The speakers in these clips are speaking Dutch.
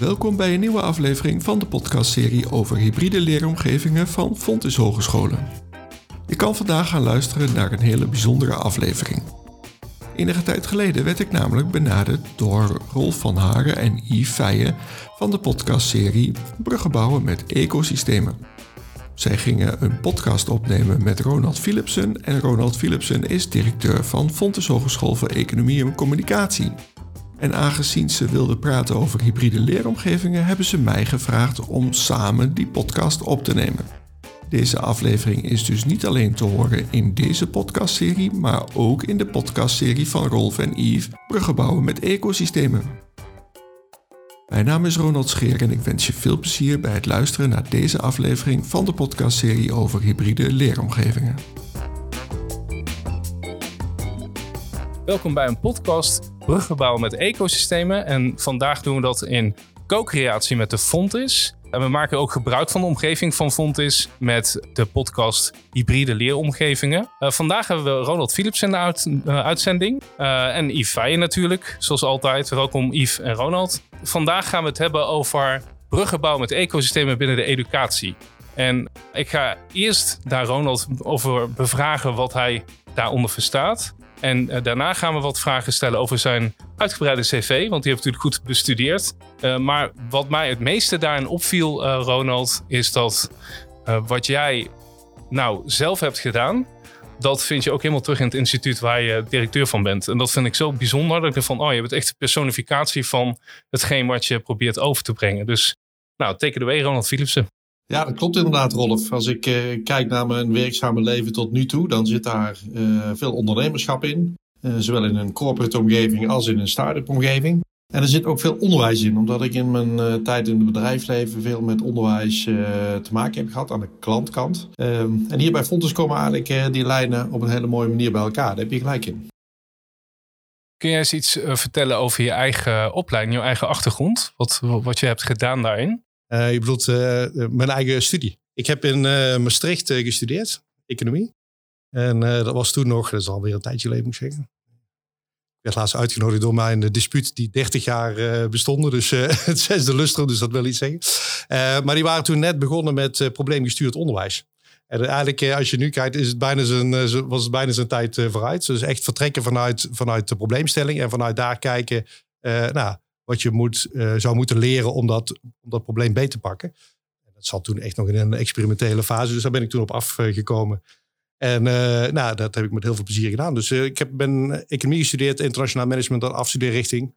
Welkom bij een nieuwe aflevering van de podcastserie over hybride leeromgevingen van Fontis Hogescholen. Je kan vandaag gaan luisteren naar een hele bijzondere aflevering. Enige tijd geleden werd ik namelijk benaderd door Rolf van Haren en Yves Feijen van de podcastserie Bruggen bouwen met ecosystemen. Zij gingen een podcast opnemen met Ronald Philipsen en Ronald Philipsen is directeur van Fontes Hogeschool voor Economie en Communicatie. En aangezien ze wilden praten over hybride leeromgevingen, hebben ze mij gevraagd om samen die podcast op te nemen. Deze aflevering is dus niet alleen te horen in deze podcastserie, maar ook in de podcastserie van Rolf en Yves Bruggen bouwen met ecosystemen. Mijn naam is Ronald Scheer en ik wens je veel plezier bij het luisteren naar deze aflevering van de podcastserie over hybride leeromgevingen. Welkom bij een podcast Bruggen bouwen met ecosystemen. En vandaag doen we dat in co-creatie met de Fontis. En we maken ook gebruik van de omgeving van Fontis met de podcast Hybride Leeromgevingen. Uh, vandaag hebben we Ronald Philips in de uh, uitzending. Uh, en Yves Feijen natuurlijk, zoals altijd. Welkom Yves en Ronald. Vandaag gaan we het hebben over bruggen bouwen met ecosystemen binnen de educatie. En ik ga eerst daar Ronald over bevragen wat hij daaronder verstaat. En uh, daarna gaan we wat vragen stellen over zijn uitgebreide cv, want die heeft natuurlijk goed bestudeerd. Uh, maar wat mij het meeste daarin opviel, uh, Ronald, is dat wat jij nou zelf hebt gedaan, dat vind je ook helemaal terug in het instituut waar je directeur van bent. En dat vind ik zo bijzonder. Dat ik van, oh, je bent echt de personificatie van hetgeen wat je probeert over te brengen. Dus, nou, teken away, Ronald Philipsen. Ja, dat klopt inderdaad, Rolf. Als ik uh, kijk naar mijn werkzame leven tot nu toe, dan zit daar uh, veel ondernemerschap in. Uh, zowel in een corporate omgeving als in een start-up omgeving. En er zit ook veel onderwijs in, omdat ik in mijn tijd in het bedrijfsleven veel met onderwijs te maken heb gehad aan de klantkant. Ehm, en hier bij Fontes komen eigenlijk die lijnen op een hele mooie manier bij elkaar. Daar heb je gelijk in. Kun jij eens iets vertellen over je eigen opleiding, je eigen achtergrond? Wat, wat je hebt gedaan daarin? Uh, je bedoelt uh, mijn eigen studie. Ik heb in uh, Maastricht gestudeerd, economie. En dat was toen nog, dat is alweer een tijdje geleden moet ik zeggen. Ik werd laatst uitgenodigd door mij in de dispuut die 30 jaar bestonden. Dus het zesde lustrum, dus dat wil iets zeggen. maar die waren toen net begonnen met probleemgestuurd onderwijs. En eigenlijk, als je nu kijkt, is het bijna zijn, was het bijna zijn tijd vooruit. Dus echt vertrekken vanuit, vanuit de probleemstelling en vanuit daar kijken. nou, wat je moet, uh, zou moeten leren om dat, om dat probleem beter te pakken. En dat zat toen echt nog in een experimentele fase, dus daar ben ik toen op afgekomen. En uh, nou, dat heb ik met heel veel plezier gedaan. Dus uh, ik heb, ben economie gestudeerd, internationaal management, dan afstudeerrichting.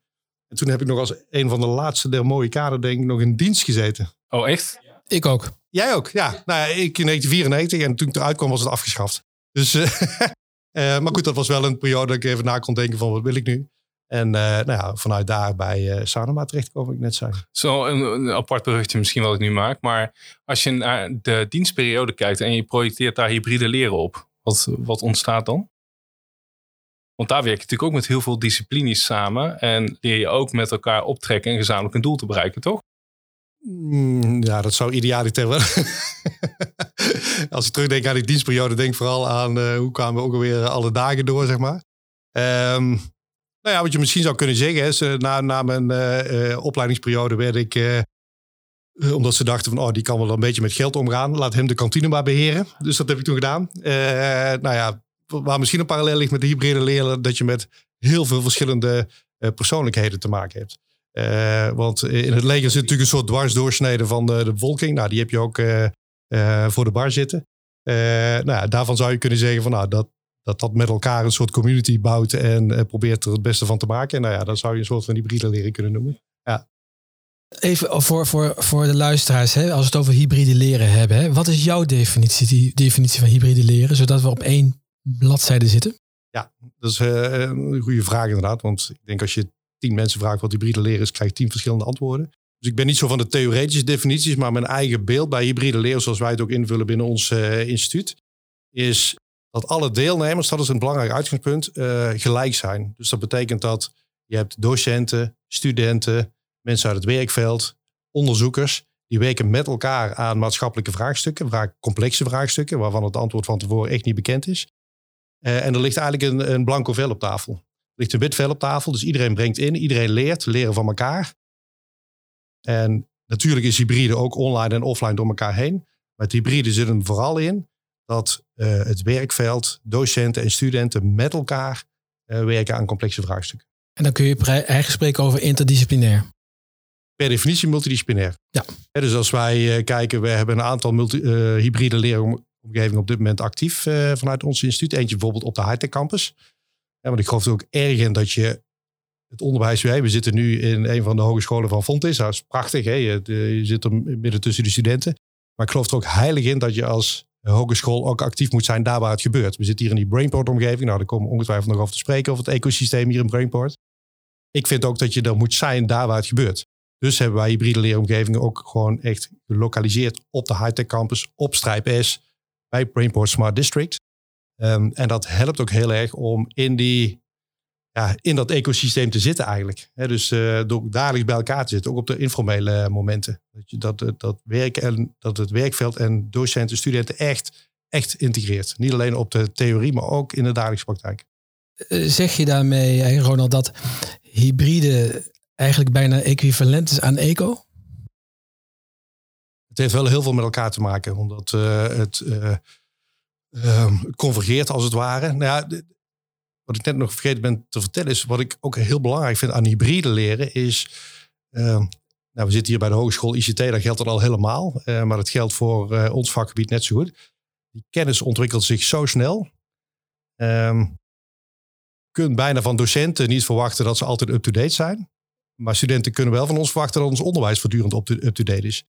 En toen heb ik nog als een van de laatste der mooie kader, denk ik, nog in dienst gezeten. Oh, echt? Ik ook. Jij ook, ja. Nou, ik in 1994 en toen ik eruit kwam was het afgeschaft. Dus, maar goed, dat was wel een periode dat ik even na kon denken van wat wil ik nu. En uh, nou ja, vanuit daar bij uh, Sanoma terechtkomen, ik net zei. Zo een, een, apart berichtje misschien wat ik nu maak. Maar als je naar de dienstperiode kijkt en je projecteert daar hybride leren op. Wat, wat ontstaat dan? Want daar werk je natuurlijk ook met heel veel disciplines samen. En leer je ook met elkaar optrekken en gezamenlijk een doel te bereiken, toch? Mm, ja, dat zou idealiter wel. Als ik terugdenk aan die dienstperiode, denk ik vooral aan uh, hoe kwamen we ook alweer alle dagen door, zeg maar. Um, nou ja, wat je misschien zou kunnen zeggen is, uh, na, na mijn uh, uh, opleidingsperiode werd ik, omdat ze dachten van, oh, die kan wel een beetje met geld omgaan, laat hem de kantine maar beheren. Dus dat heb ik toen gedaan. nou ja, waar misschien een parallel ligt met de hybride leren, dat je met heel veel verschillende persoonlijkheden te maken hebt. want in het leger zit natuurlijk een soort dwarsdoorsnede van de, de bevolking. Nou, die heb je ook voor de bar zitten. nou, daarvan zou je kunnen zeggen van, nou, dat, dat dat met elkaar een soort community bouwt en uh, probeert er het beste van te maken. En nou ja, dan zou je een soort van hybride leren kunnen noemen. Ja. Even voor, voor, voor de luisteraars, hè, als we het over hybride leren hebben. Hè, wat is jouw definitie, die definitie van hybride leren, zodat we op één bladzijde zitten? Ja, dat is uh, een goede vraag inderdaad. Want ik denk als je tien mensen vraagt wat hybride leren is, krijg je tien verschillende antwoorden. Dus ik ben niet zo van de theoretische definities, maar mijn eigen beeld bij hybride leren, zoals wij het ook invullen binnen ons uh, instituut, is dat alle deelnemers, dat is een belangrijk uitgangspunt, uh, gelijk zijn. Dus dat betekent dat je hebt docenten, studenten, mensen uit het werkveld, onderzoekers, die werken met elkaar aan maatschappelijke vraagstukken, vaak complexe vraagstukken, waarvan het antwoord van tevoren echt niet bekend is. Uh, en er ligt eigenlijk een, een blanco vel op tafel. Er ligt een wit vel op tafel, dus iedereen brengt in, iedereen leert, leren van elkaar. En natuurlijk is hybride ook online en offline door elkaar heen. Maar het hybride zit hem vooral in dat uh, het werkveld, docenten en studenten met elkaar uh, werken aan complexe vraagstukken. En dan kun je eigenlijk spreken over interdisciplinair. Per definitie multidisciplinair. Ja. dus als wij uh, kijken, we hebben een aantal multi, hybride leeromgevingen op dit moment actief vanuit ons instituut. Eentje bijvoorbeeld op de hightech campus. Ja, want ik geloof er ook erg in dat je het onderwijs, we zitten nu in een van de hogescholen van Fontis. Dat is prachtig, hè? Je, je zit er midden tussen de studenten. Maar ik geloof er ook heilig in dat je als hogeschool ook actief moet zijn daar waar het gebeurt. We zitten hier in die Brainport-omgeving. Nou, daar komen we ongetwijfeld nog over te spreken over het ecosysteem hier in Brainport. Ik vind ook dat je er moet zijn daar waar het gebeurt. Dus hebben wij hybride leeromgevingen ook gewoon echt gelokaliseerd op de high-tech campus, op Strijp S, bij Brainport Smart District. Um, en dat helpt ook heel erg om in die ja, in dat ecosysteem te zitten eigenlijk. dus uh, door dagelijks bij elkaar te zitten, ook op de informele momenten. Dat, je, dat, dat, werk en, dat het werkveld en docenten, studenten echt, echt integreert. Niet alleen op de theorie, maar ook in de dagelijkse praktijk. Eh, zeg je daarmee, Ronald, dat hybride eigenlijk bijna equivalent is aan eco? Het heeft wel heel veel met elkaar te maken, omdat uh, het uh, convergeert als het ware. Nou ja, wat ik net nog vergeten ben te vertellen is, wat ik ook heel belangrijk vind aan hybride leren, is, uh, nou, we zitten hier bij de Hogeschool ICT, daar geldt dat al helemaal, uh, maar dat geldt voor uh, ons vakgebied net zo goed. Die kennis ontwikkelt zich zo snel. Um, kunt bijna van docenten niet verwachten dat ze altijd up-to-date zijn. Maar studenten kunnen wel van ons verwachten dat ons onderwijs voortdurend up-to-date is.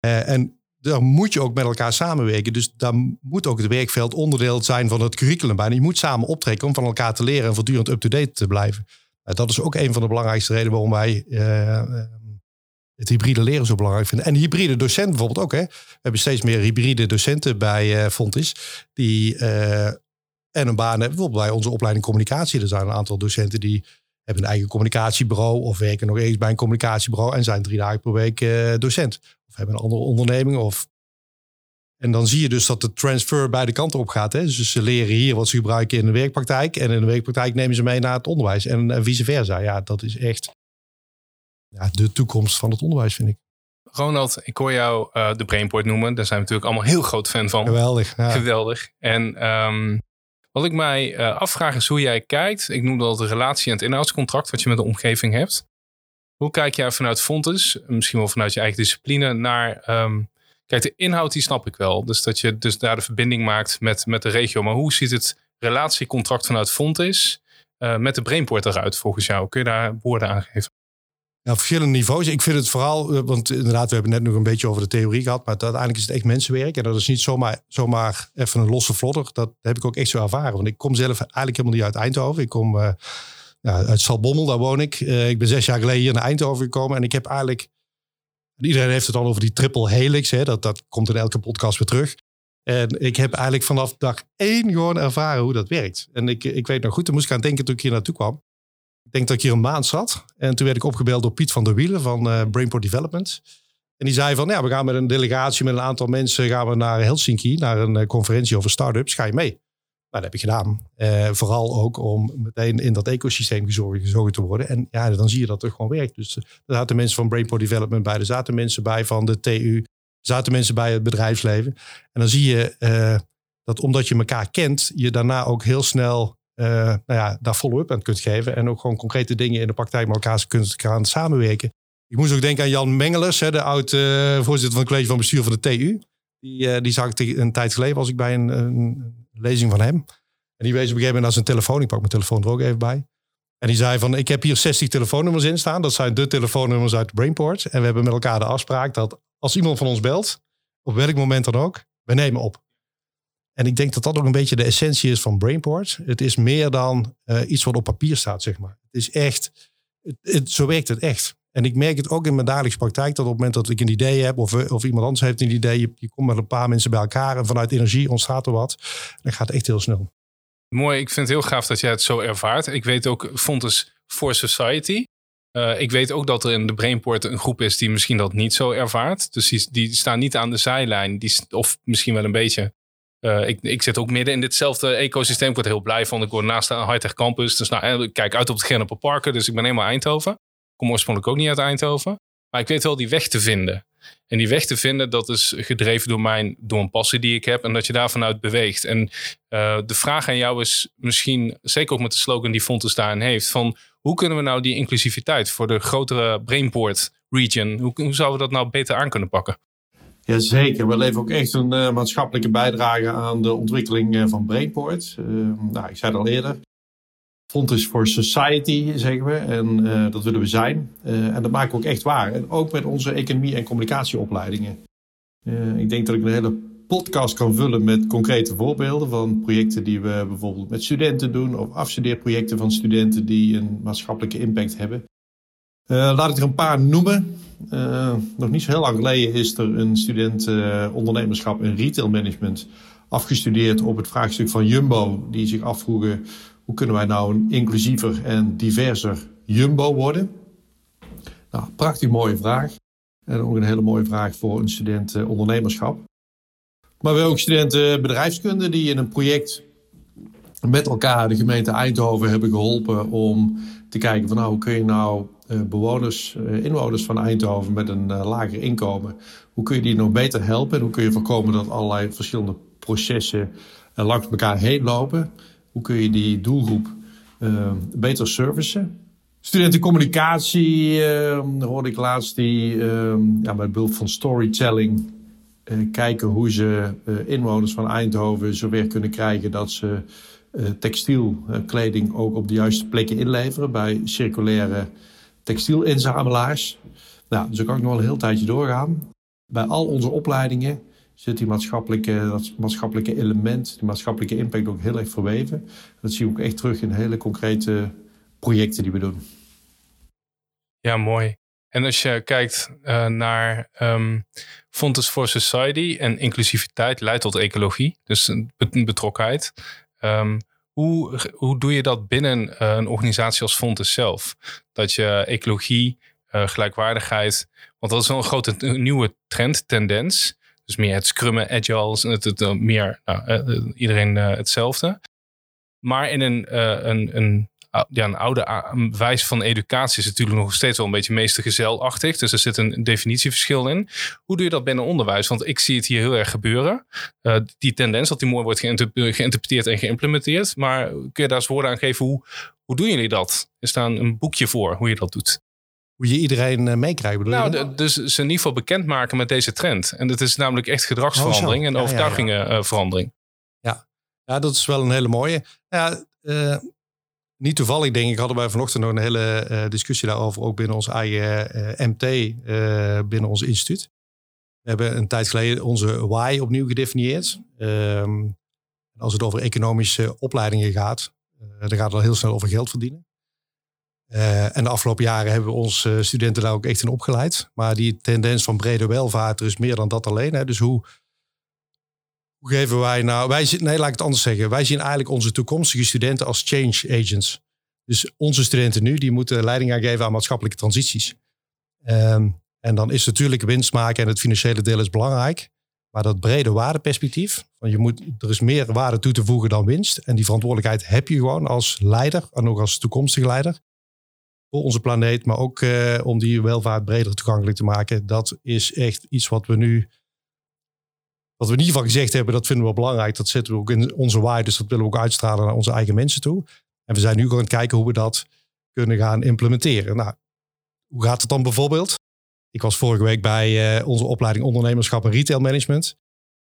en daar moet je ook met elkaar samenwerken. Dus daar moet ook het werkveld onderdeel zijn van het curriculum bijna. Je moet samen optrekken om van elkaar te leren en voortdurend up-to-date te blijven. dat is ook een van de belangrijkste redenen waarom wij uh, het hybride leren zo belangrijk vinden. En hybride docenten bijvoorbeeld ook. Hè. We hebben steeds meer hybride docenten bij uh, Fontis. Die en een baan hebben. Bijvoorbeeld bij onze opleiding communicatie. Er zijn een aantal docenten die hebben een eigen communicatiebureau. Of werken nog eens bij een communicatiebureau. En zijn drie dagen per week docent of hebben een andere onderneming. Of... En dan zie je dus dat de transfer beide kanten op gaat. Hè? Dus ze leren hier wat ze gebruiken in de werkpraktijk. En in de werkpraktijk nemen ze mee naar het onderwijs. En, en vice versa. Ja, dat is echt ja, de toekomst van het onderwijs, vind ik. Ronald, ik hoor jou uh, de Brainport noemen. Daar zijn we natuurlijk allemaal heel groot fan van. Geweldig. Ja. Geweldig. En um, wat ik mij uh, afvraag is hoe jij kijkt. Ik noem dat de relatie en het inhoudscontract wat je met de omgeving hebt. Hoe kijk jij vanuit Fontes, misschien wel vanuit je eigen discipline, naar. Um, kijk, de inhoud die snap ik wel. Dus dat je dus daar de verbinding maakt met, met de regio. Maar hoe ziet het relatiecontract vanuit Fontes uh, met de Brainport eruit volgens jou? Kun je daar woorden aan geven? Ja, verschillende niveaus. Ik vind het vooral, eh, want inderdaad, we hebben net nog een beetje over de theorie gehad, maar uiteindelijk is het echt mensenwerk. En dat is niet zomaar, zomaar even een losse vlodder. Dat heb ik ook echt zo ervaren. Want ik kom zelf eigenlijk helemaal niet uit Eindhoven. Ik kom ja, uit Salbommel, daar woon ik. Uh, ik ben zes jaar geleden hier naar Eindhoven gekomen. En ik heb eigenlijk... Iedereen heeft het al over die triple helix. Hè, dat, dat komt in elke podcast weer terug. En ik heb eigenlijk vanaf dag één gewoon ervaren hoe dat werkt. En ik, ik weet nog goed, toen moest ik aan denken toen ik hier naartoe kwam. Denk dat ik hier een maand zat. En toen werd ik opgebeld door Piet van der Wielen van uh, Brainport Development. En die zei van, ja, we gaan met een delegatie met een aantal mensen gaan we naar Helsinki, naar een uh, conferentie over startups. Ga je mee? dat heb ik gedaan. Uh, vooral ook om meteen in dat ecosysteem gezorgd, te worden. En ja, dan zie je dat het gewoon werkt. Dus er zaten mensen van Brainport Development bij. Er zaten mensen bij van de TU. Er zaten mensen bij het bedrijfsleven. En dan zie je dat omdat je elkaar kent, je daarna ook heel snel nou ja, daar follow-up aan kunt geven. En ook gewoon concrete dingen in de praktijk met elkaar kunt gaan samenwerken. Ik moest ook denken aan Jan Mengelers, hè, de oud voorzitter van het college van bestuur van de TU. Die, die zag ik een tijd geleden, was ik bij een, een lezing van hem. En die wees op een gegeven moment naar zijn telefoon. Ik pak mijn telefoon er ook even bij. En die zei van, ik heb hier 60 telefoonnummers in staan. Dat zijn de telefoonnummers uit Brainport. En we hebben met elkaar de afspraak dat als iemand van ons belt, op welk moment dan ook, we nemen op. En ik denk dat dat ook een beetje de essentie is van Brainport. Het is meer dan uh, iets wat op papier staat, zeg maar. Het is echt, het, zo werkt het echt. En ik merk het ook in mijn dagelijkse praktijk dat op het moment dat ik een idee heb of, of iemand anders heeft een idee, je, komt met een paar mensen bij elkaar en vanuit energie ontstaat er wat. Dan gaat het echt heel snel. Mooi, ik vind het heel gaaf dat jij het zo ervaart. Ik weet ook Fontes for Society. Uh, ik weet ook dat er in de Brainport een groep is die misschien dat niet zo ervaart. Dus die, die staan niet aan de zijlijn. Die, of misschien wel een beetje. Uh, ik, ik zit ook midden in ditzelfde ecosysteem. Ik word heel blij van. Ik word naast een high-tech campus. Dus nou, ik kijk uit op het Genneper Parken. Dus ik ben helemaal Eindhoven kom oorspronkelijk ook niet uit Eindhoven. Maar ik weet wel die weg te vinden. En die weg te vinden, dat is gedreven door, mijn, door een passie die ik heb. En dat je daar vanuit beweegt. En uh, de vraag aan jou is misschien, zeker ook met de slogan die Fontes daarin heeft. Van hoe kunnen we nou die inclusiviteit voor de grotere Brainport region, hoe, hoe zouden we dat nou beter aan kunnen pakken? Jazeker, we leveren ook echt een uh, maatschappelijke bijdrage aan de ontwikkeling uh, van Brainport. Uh, nou, ik zei het al eerder. Fontes for Society, zeggen we. En dat willen we zijn. en dat maken we ook echt waar. En ook met onze economie- en communicatieopleidingen. ik denk dat ik een hele podcast kan vullen met concrete voorbeelden van projecten die we bijvoorbeeld met studenten doen. Of afstudeerprojecten van studenten die een maatschappelijke impact hebben. laat ik er een paar noemen. Uh, nog niet zo heel lang geleden is er een student uh, ondernemerschap en retail management afgestudeerd op het vraagstuk van Jumbo. Die zich afvroegen hoe kunnen wij nou een inclusiever en diverser Jumbo worden. Nou, prachtig mooie vraag. En ook een hele mooie vraag voor een student uh, ondernemerschap. Maar we hebben ook studenten bedrijfskunde die in een project met elkaar de gemeente Eindhoven hebben geholpen om te kijken van nou hoe kun je nou bewoners, uh, inwoners van Eindhoven met een uh, lager inkomen, hoe kun je die nog beter helpen en hoe kun je voorkomen dat allerlei verschillende processen langs elkaar heen lopen? Hoe kun je die doelgroep beter servicen? Studentencommunicatie hoorde ik laatst die ja, met behulp van storytelling kijken hoe ze inwoners van Eindhoven zover kunnen krijgen dat ze textielkleding ook op de juiste plekken inleveren bij circulaire textielinzamelaars. Nou, daar kan ik nog wel een heel tijdje doorgaan. Bij al onze opleidingen zit die maatschappelijke, dat maatschappelijke element, die maatschappelijke impact ook heel erg verweven. Dat zie je ook echt terug in hele concrete projecten die we doen. Ja, mooi. En als je kijkt uh, naar um, Fontes for Society en inclusiviteit leidt tot ecologie, dus betrokkenheid. Um, hoe, hoe doe je dat binnen uh, een organisatie als Fontes zelf? Dat je ecologie, uh, gelijkwaardigheid, want dat is wel een grote nieuwe trend, tendens. Dus meer het scrummen, agile, het, het, het meer nou, iedereen hetzelfde. Maar in een, een, een ja, een oude wijze van educatie is natuurlijk nog steeds wel een beetje meestergezelachtig. Dus er zit een definitieverschil in. Hoe doe je dat binnen onderwijs? Want ik zie het hier heel erg gebeuren. Uh, die tendens dat die mooi wordt geïnterpreteerd en geïmplementeerd. Maar kun je daar eens woorden aan geven? Hoe, hoe doen jullie dat? Er staat een boekje voor hoe je dat doet. Hoe je iedereen uh, meekrijgt, bedoel nou, je? Dus ze in ieder geval bekendmaken met deze trend. En dat is namelijk echt gedragsverandering oh, en ja, overtuigingenverandering. Ja, ja, ja, dat is wel een hele mooie. Ja, uh, niet toevallig, denk ik, hadden wij vanochtend nog een hele uh, discussie daarover, ook binnen ons eigen uh, MT, uh, binnen ons instituut. We hebben een tijd geleden onze why opnieuw gedefinieerd. Um, als het over economische opleidingen gaat, dan gaat het al heel snel over geld verdienen. en de afgelopen jaren hebben we onze studenten daar ook echt in opgeleid. Maar die tendens van brede welvaart is meer dan dat alleen. Hè. Dus hoe, hoe geven wij nou... Wij zien, nee, laat ik het anders zeggen. Wij zien eigenlijk onze toekomstige studenten als change agents. Dus onze studenten nu, die moeten leiding gaan geven aan maatschappelijke transities. Um, en dan is natuurlijk winst maken en het financiële deel is belangrijk. Maar dat brede waardeperspectief, van je moet, er is meer waarde toe te voegen dan winst. En die verantwoordelijkheid heb je gewoon als leider en ook als toekomstige leider. Voor onze planeet, maar ook uh, om die welvaart breder toegankelijk te maken. Dat is echt iets wat we nu wat we in ieder geval gezegd hebben, dat vinden we belangrijk. Dat zetten we ook in onze waai. Dus dat willen we ook uitstralen naar onze eigen mensen toe. En we zijn nu gewoon aan het kijken hoe we dat kunnen gaan implementeren. Nou, hoe gaat het dan bijvoorbeeld? Ik was vorige week bij uh, onze opleiding ondernemerschap en retail management.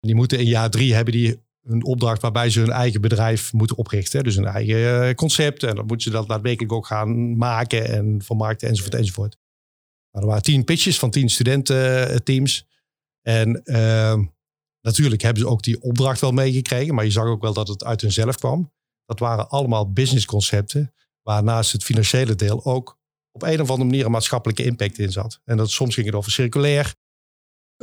Die moeten in jaar drie hebben die een opdracht waarbij ze hun eigen bedrijf moeten oprichten. Dus een eigen eh, concept. En dan moeten ze dat daadwerkelijk ook gaan maken en vermarkten enzovoort enzovoort. Nou, er waren tien pitches van tien studententeams. En uh, Natuurlijk hebben ze ook die opdracht wel meegekregen, maar je zag ook wel dat het uit hunzelf kwam. Dat waren allemaal businessconcepten, waar naast het financiële deel ook op een of andere manier een maatschappelijke impact in zat. En dat soms ging het over circulair,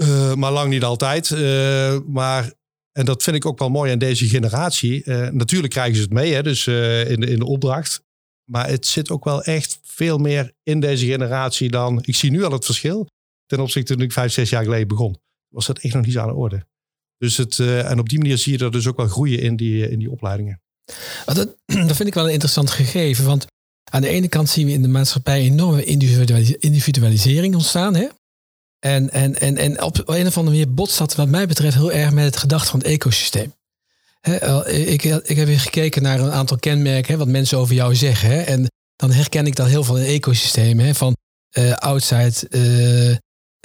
uh, maar lang niet altijd. Uh, maar, en dat vind ik ook wel mooi aan deze generatie. Uh, natuurlijk krijgen ze het mee, hè, dus in, de, in de opdracht. Maar het zit ook wel echt veel meer in deze generatie dan. Ik zie nu al het verschil ten opzichte toen ik vijf, zes jaar geleden begon. Was dat echt nog niet aan de orde. Dus het, uh, en op die manier zie je er dus ook wel groeien in die, in die opleidingen. Dat, dat vind ik wel een interessant gegeven. Want Aan de ene kant zien we in de maatschappij enorme individualisering ontstaan. Hè? En, en, en, en op een of andere manier botst dat wat mij betreft heel erg met het gedachte van het ecosysteem. ik, ik heb weer gekeken naar een aantal kenmerken, wat mensen over jou zeggen. En dan herken ik dat heel veel in ecosystemen. Van uh, outside, uh,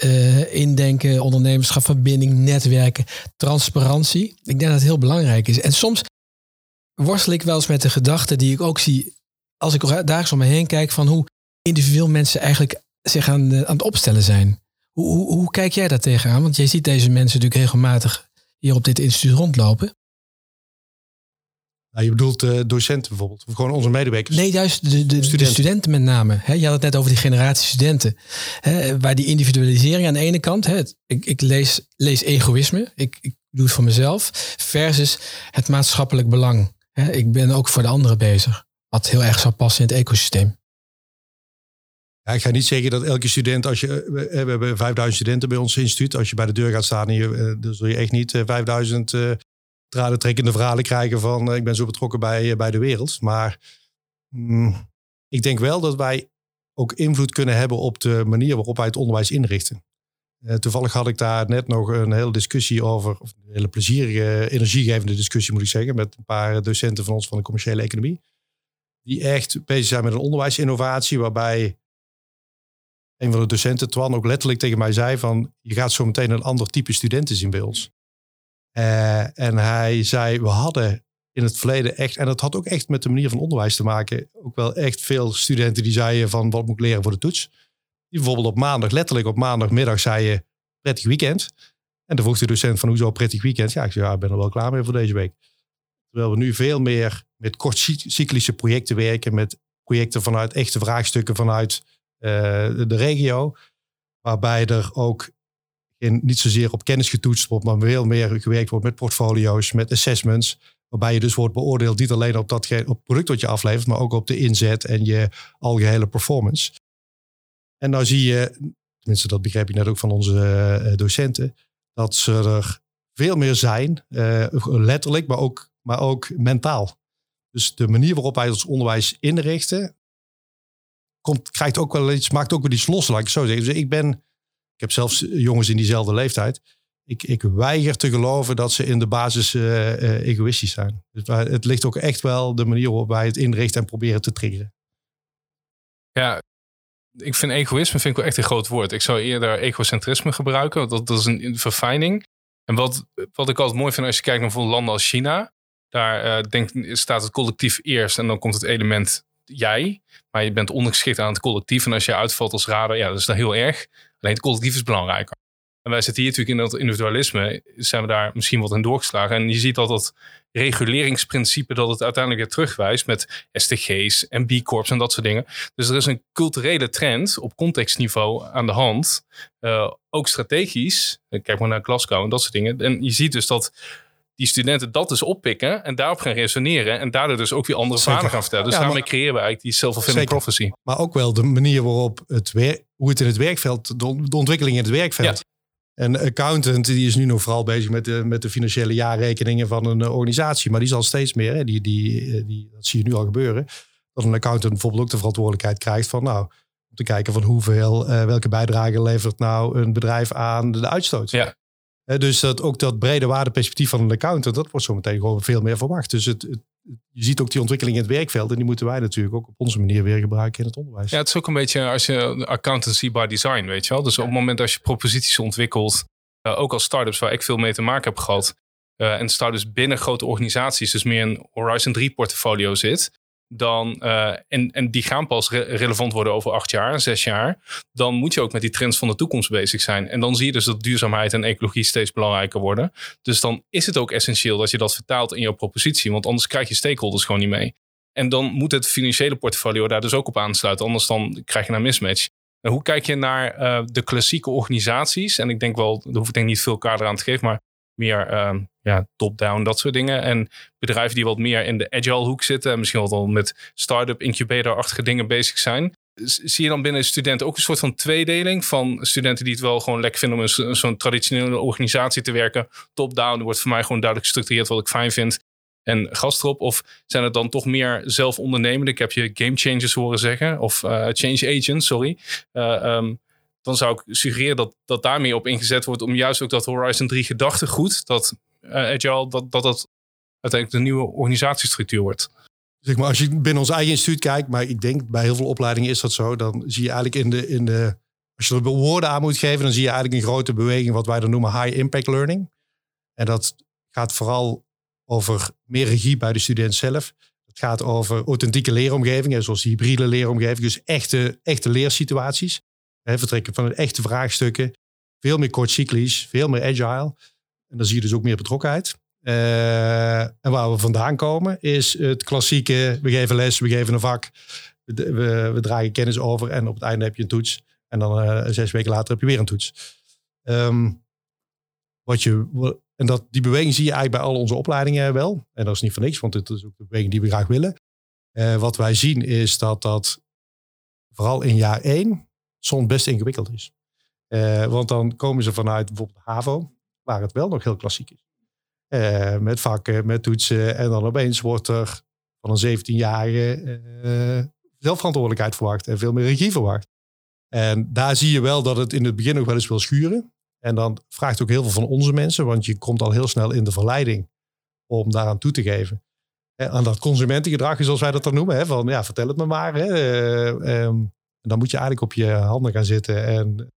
uh, indenken, ondernemerschap, verbinding, netwerken, transparantie. Ik denk dat het heel belangrijk is. En soms worstel ik wel eens met de gedachte die ik ook zie als ik dagelijks om me heen kijk van hoe individueel mensen eigenlijk zich aan, aan het opstellen zijn. Hoe, hoe, hoe kijk jij daar tegenaan? Want jij ziet deze mensen natuurlijk regelmatig hier op dit instituut rondlopen. Nou, je bedoelt uh, docenten bijvoorbeeld, of gewoon onze medewerkers? Nee, juist de, de, studenten. de studenten met name. je had het net over die generatie studenten. waar die individualisering aan de ene kant, ik, ik lees, lees egoïsme, ik, ik doe het voor mezelf, versus het maatschappelijk belang. ik ben ook voor de anderen bezig, wat heel erg zou passen in het ecosysteem. Ja, ik ga niet zeggen dat elke student, als je, we, hebben 5000 studenten bij ons instituut, als je bij de deur gaat staan, je, eh, dan zul je echt niet 5000 uh, draden trekkende verhalen krijgen van ik ben zo betrokken bij, bij de wereld. Maar mm, ik denk wel dat wij ook invloed kunnen hebben op de manier waarop wij het onderwijs inrichten. Uh, toevallig had ik daar net nog een hele discussie over, of een hele plezierige, energiegevende discussie moet ik zeggen, met een paar docenten van ons van de commerciële economie. Die echt bezig zijn met een onderwijsinnovatie waarbij een van de docenten, Twan, ook letterlijk tegen mij zei van je gaat zo meteen een ander type studenten zien bij ons. Uh, en hij zei, we hadden in het verleden echt, en dat had ook echt met de manier van onderwijs te maken, ook wel echt veel studenten die zeiden van wat moet ik leren voor de toets. Die bijvoorbeeld op maandag, letterlijk op maandagmiddag zeiden prettig weekend. En dan vroeg de docent van hoezo prettig weekend? Ja, ik zei ja, ik ben er wel klaar mee voor deze week. Terwijl we nu veel meer met kortcyclische projecten werken, met projecten vanuit echte vraagstukken vanuit uh, de regio. Waarbij er ook niet zozeer op kennis getoetst wordt, maar veel meer gewerkt wordt met portfolio's, met assessments. Waarbij je dus wordt beoordeeld niet alleen op, dat, op het product wat je aflevert, maar ook op de inzet en je algehele performance. En nou zie je, tenminste dat begrijp je net ook van onze uh, docenten, dat ze er veel meer zijn, uh, letterlijk, maar ook, maar ook mentaal. Dus de manier waarop wij ons onderwijs inrichten, komt, krijgt ook wel iets, maakt ook wel iets los, laat ik zo zeggen. Dus ik ben, ik heb zelfs jongens in diezelfde leeftijd. Ik, ik weiger te geloven dat ze in de basis uh, egoïstisch zijn. Dus het ligt ook echt wel de manier waarop wij het inrichten en proberen te triggeren. Ja, ik vind egoïsme vind ik wel echt een groot woord. Ik zou eerder egocentrisme gebruiken. Dat, dat is een verfijning. En wat, wat ik altijd mooi vind als je kijkt naar landen als China. Daar denk, staat het collectief eerst en dan komt het element jij. Maar je bent ondergeschikt aan het collectief. En als je uitvalt als radar, ja, dat is dan heel erg. Alleen het collectief is belangrijker. En wij zitten hier natuurlijk in dat individualisme, zijn we daar misschien wat in doorgeslagen. En je ziet dat dat reguleringsprincipe, dat het uiteindelijk weer terugwijst met STG's en B-corps en dat soort dingen. Dus er is een culturele trend op contextniveau aan de hand. Uh, ook strategisch. Kijk maar naar Glasgow en dat soort dingen. En je ziet dus dat die studenten dat dus oppikken en daarop gaan resoneren en daardoor dus ook weer andere verhalen gaan vertellen. Dus ja, daarmee creëren we eigenlijk die self-fulfilling prophecy. Maar ook wel de manier waarop het weer, hoe het in het werkveld, de, ontwikkeling in het werkveld. Een accountant die is nu nog vooral bezig met de, met de financiële jaarrekeningen van een eh, organisatie. Maar die zal steeds meer, hè, die, die, eh, die, dat zie je nu al gebeuren. Dat een accountant bijvoorbeeld ook de verantwoordelijkheid krijgt van nou, om te kijken van hoeveel, uh, welke bijdrage levert nou een bedrijf aan de uitstoot. Ja dus dat, ook dat brede waardeperspectief van een accountant, dat wordt zo meteen gewoon veel meer verwacht. Dus het, je ziet ook die ontwikkeling in het werkveld. En die moeten wij natuurlijk ook op onze manier weer gebruiken in het onderwijs. Ja, het is ook een beetje als je accountancy by design, weet je wel. Dus op het moment dat je proposities ontwikkelt, uh, ook als startups waar ik veel mee te maken heb gehad. Uh, en startups binnen grote organisaties, dus meer een Horizon 3 portfolio zit dan, uh, en, en die gaan pas relevant worden over acht jaar, zes jaar, dan moet je ook met die trends van de toekomst bezig zijn. En dan zie je dus dat duurzaamheid en ecologie steeds belangrijker worden. Dus dan is het ook essentieel dat je dat vertaalt in jouw propositie, want anders krijg je stakeholders gewoon niet mee. En dan moet het financiële portfolio daar dus ook op aansluiten, anders dan krijg je een mismatch. Hoe kijk je naar uh, de klassieke organisaties? En ik denk wel, daar hoef ik denk niet veel kader aan te geven, maar meer uh, ja, top-down, dat soort dingen. En bedrijven die wat meer in de agile hoek zitten en misschien wel met start-up incubator-achtige dingen bezig zijn. Zie je dan binnen studenten ook een soort van tweedeling van studenten die het wel gewoon lekker vinden om in zo'n traditionele organisatie te werken. Top-down wordt voor mij gewoon duidelijk gestructureerd wat ik fijn vind. en gast erop? Of zijn het dan toch meer zelf ondernemende? Ik heb je game changers horen zeggen, of uh, change agents, sorry. Um, dan zou ik suggereren dat, dat daar meer op ingezet wordt om juist ook dat Horizon 3 gedachtegoed, dat uh, dat, dat dat uiteindelijk de nieuwe organisatiestructuur wordt. Zeg maar, als je binnen ons eigen instituut kijkt, maar ik denk bij heel veel opleidingen is dat zo, dan zie je eigenlijk in de, in de als je er woorden aan moet geven, dan zie je eigenlijk een grote beweging, wat wij dan noemen high impact learning. En dat gaat vooral over meer regie bij de student zelf. Het gaat over authentieke leeromgevingen, zoals hybride leeromgevingen, dus echte, echte leersituaties. Hè, vertrekken van echte vraagstukken. Veel meer kortcyclisch, veel meer agile. En dan zie je dus ook meer betrokkenheid. Uh, en waar we vandaan komen is het klassieke, we geven les, we geven een vak, we, we, dragen kennis over en op het einde heb je een toets. En dan uh, zes weken later heb je weer een toets. Um, wat je, en dat, die beweging zie je eigenlijk bij al onze opleidingen wel. En dat is niet voor niks, want het is ook de beweging die we graag willen. Uh, wat wij zien is dat dat vooral in jaar één soms best ingewikkeld is. Uh, want dan komen ze vanuit bijvoorbeeld HAVO, waar het wel nog heel klassiek is. Uh, met vakken, met toetsen. En dan opeens wordt er van een 17-jarige uh, zelfverantwoordelijkheid verwacht en veel meer regie verwacht. En daar zie je wel dat het in het begin nog wel eens wil schuren. En dan vraagt ook heel veel van onze mensen, want je komt al heel snel in de verleiding om daaraan toe te geven. Hè, aan dat consumentengedrag, zoals wij dat dan noemen. Hè, van ja, vertel het me maar. Hè, um, dan moet je eigenlijk op je handen gaan zitten en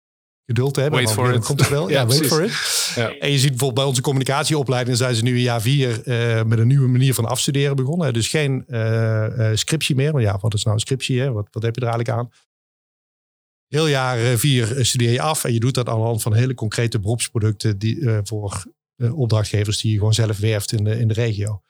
geduld hebben. Wait for it. Komt het wel? ja, wait for it. Ja. En je ziet bijvoorbeeld bij onze communicatieopleiding zijn ze nu in jaar vier uh, met een nieuwe manier van afstuderen begonnen. Dus geen uh, uh, scriptie meer. Maar ja, wat is nou een scriptie? Hè? Wat, wat heb je er eigenlijk aan? Heel jaar vier studeer je af en je doet dat aan de hand van hele concrete beroepsproducten die, voor opdrachtgevers die je gewoon zelf werft in de, in de regio.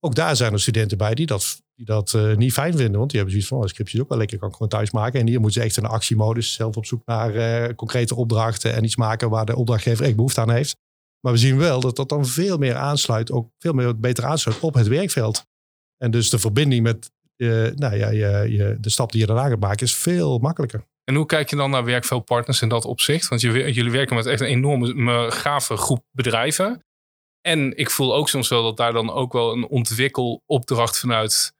Ook daar zijn er studenten bij die dat, die dat uh, niet fijn vinden. Want die hebben zoiets van, oh, scriptjes ook wel lekker, kan ik gewoon thuis maken. En hier moeten ze echt een actiemodus, zelf op zoek naar uh, concrete opdrachten en iets maken waar de opdrachtgever echt behoefte aan heeft. Maar we zien wel dat dat dan veel meer aansluit, ook veel meer beter aansluit op het werkveld. En dus de verbinding met uh, nou ja, je, de stap die je daarna gaat maken is veel makkelijker. En hoe kijk je dan naar werkveldpartners in dat opzicht? Want jullie werken met echt een enorme gave groep bedrijven. En ik voel ook soms wel dat daar dan ook wel een ontwikkelopdracht vanuit.